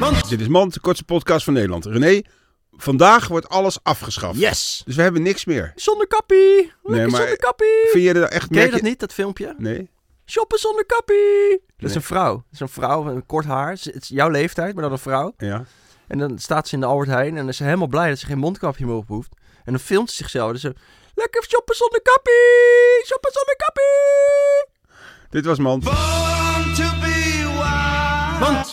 Want dit is Mand, de kortste podcast van Nederland. René, vandaag wordt alles afgeschaft. Yes! Dus we hebben niks meer. Zonder kappie! Lekker maar- zonder kappie! Vind je er echt... Ken je dat niet, dat filmpje? Nee. Shoppen zonder kappie! Dat Nee. is een vrouw. Dat is een vrouw met een kort haar. Het is jouw leeftijd, maar dan een vrouw. Ja. En dan staat ze in de Albert Heijn en dan is ze helemaal blij dat ze geen mondkapje meer op hoeft. En dan filmt ze zichzelf. Dus ze, lekker shoppen zonder kappie! Shoppen zonder kappie! Dit was Mand. Born